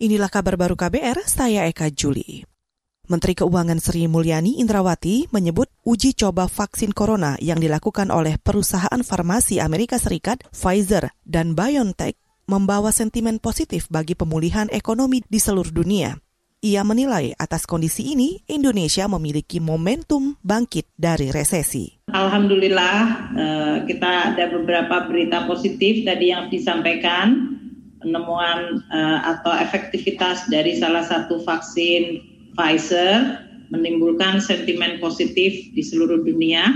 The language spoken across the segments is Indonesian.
Inilah kabar baru KBR, saya Eka Juli. Menteri Keuangan Sri Mulyani Indrawati menyebut uji coba vaksin corona yang dilakukan oleh perusahaan farmasi Amerika Serikat, Pfizer, dan BioNTech membawa sentimen positif bagi pemulihan ekonomi di seluruh dunia. Ia menilai atas kondisi ini Indonesia memiliki momentum bangkit dari resesi. Alhamdulillah eh, kita ada beberapa berita positif tadi yang disampaikan penemuan uh, atau efektivitas dari salah satu vaksin Pfizer menimbulkan sentimen positif di seluruh dunia.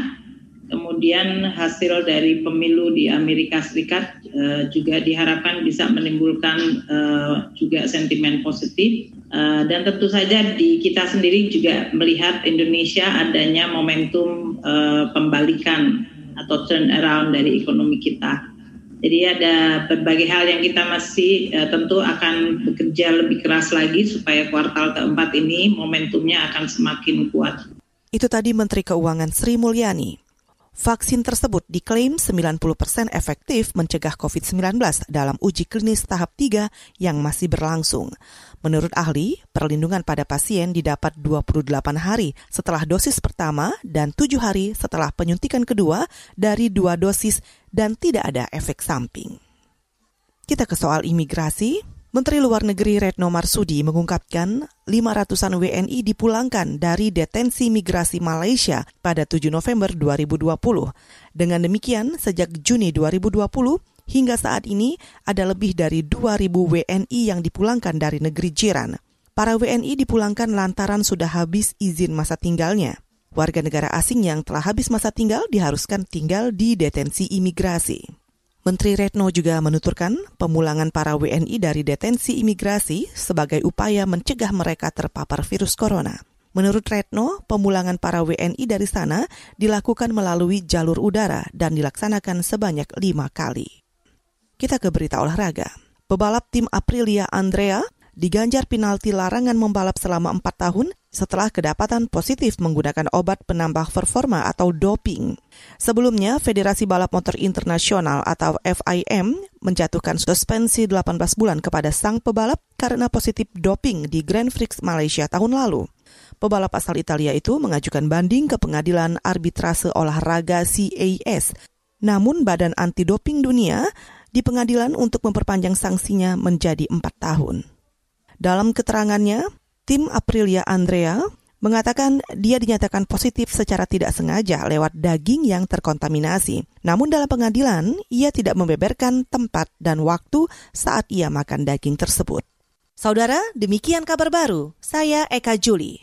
Kemudian hasil dari pemilu di Amerika Serikat uh, juga diharapkan bisa menimbulkan uh, juga sentimen positif. Uh, dan tentu saja di kita sendiri juga melihat Indonesia adanya momentum uh, pembalikan atau turn around dari ekonomi kita. Jadi ada berbagai hal yang kita masih uh, tentu akan bekerja lebih keras lagi supaya kuartal keempat ini momentumnya akan semakin kuat. Itu tadi Menteri Keuangan Sri Mulyani. Vaksin tersebut diklaim 90% efektif mencegah COVID-19 dalam uji klinis tahap 3 yang masih berlangsung. Menurut ahli, perlindungan pada pasien didapat 28 hari setelah dosis pertama dan 7 hari setelah penyuntikan kedua dari dua dosis dan tidak ada efek samping. Kita ke soal imigrasi. Menteri Luar Negeri Retno Marsudi mengungkapkan 500-an WNI dipulangkan dari detensi migrasi Malaysia pada 7 November 2020. Dengan demikian, sejak Juni 2020 hingga saat ini ada lebih dari 2.000 WNI yang dipulangkan dari negeri jiran. Para WNI dipulangkan lantaran sudah habis izin masa tinggalnya. Warga negara asing yang telah habis masa tinggal diharuskan tinggal di detensi imigrasi. Menteri Retno juga menuturkan pemulangan para WNI dari detensi imigrasi sebagai upaya mencegah mereka terpapar virus corona. Menurut Retno, pemulangan para WNI dari sana dilakukan melalui jalur udara dan dilaksanakan sebanyak lima kali. Kita ke berita olahraga. Pebalap tim Aprilia Andrea diganjar penalti larangan membalap selama empat tahun setelah kedapatan positif menggunakan obat penambah performa atau doping. Sebelumnya, Federasi Balap Motor Internasional atau FIM menjatuhkan suspensi 18 bulan kepada sang pebalap karena positif doping di Grand Prix Malaysia tahun lalu. Pebalap asal Italia itu mengajukan banding ke pengadilan arbitrase olahraga CAS. Namun Badan Anti Doping Dunia di pengadilan untuk memperpanjang sanksinya menjadi empat tahun. Dalam keterangannya, Tim Aprilia Andrea mengatakan dia dinyatakan positif secara tidak sengaja lewat daging yang terkontaminasi. Namun dalam pengadilan, ia tidak membeberkan tempat dan waktu saat ia makan daging tersebut. Saudara, demikian kabar baru. Saya Eka Juli.